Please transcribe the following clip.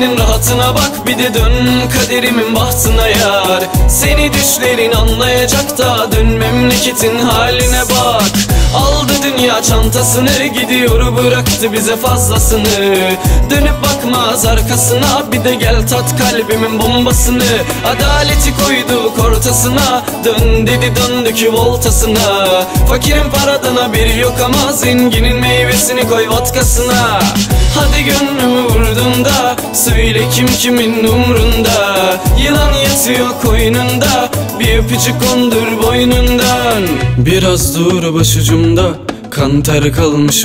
Senin rahatına bak bir de dön kaderimin bahtına yar. Seni düşlerin anlayacak da dön memleketin haline bak. Aldı dünya çantasını gidiyor bıraktı bize fazlasını. Dönüp bakmaz arkasına bir de gel tat kalbimin bombasını. Adaleti koyduk ortasına dön dedi döndük voltasına. Fakirin paradan haberi yok ama zenginin meyvesini koy vodkasına Hadi Söyle kim kimin umrunda? Yılan yatıyor koynunda. Bir öpücük kondur boynundan. Biraz dur başucumda. Kan ter kalmış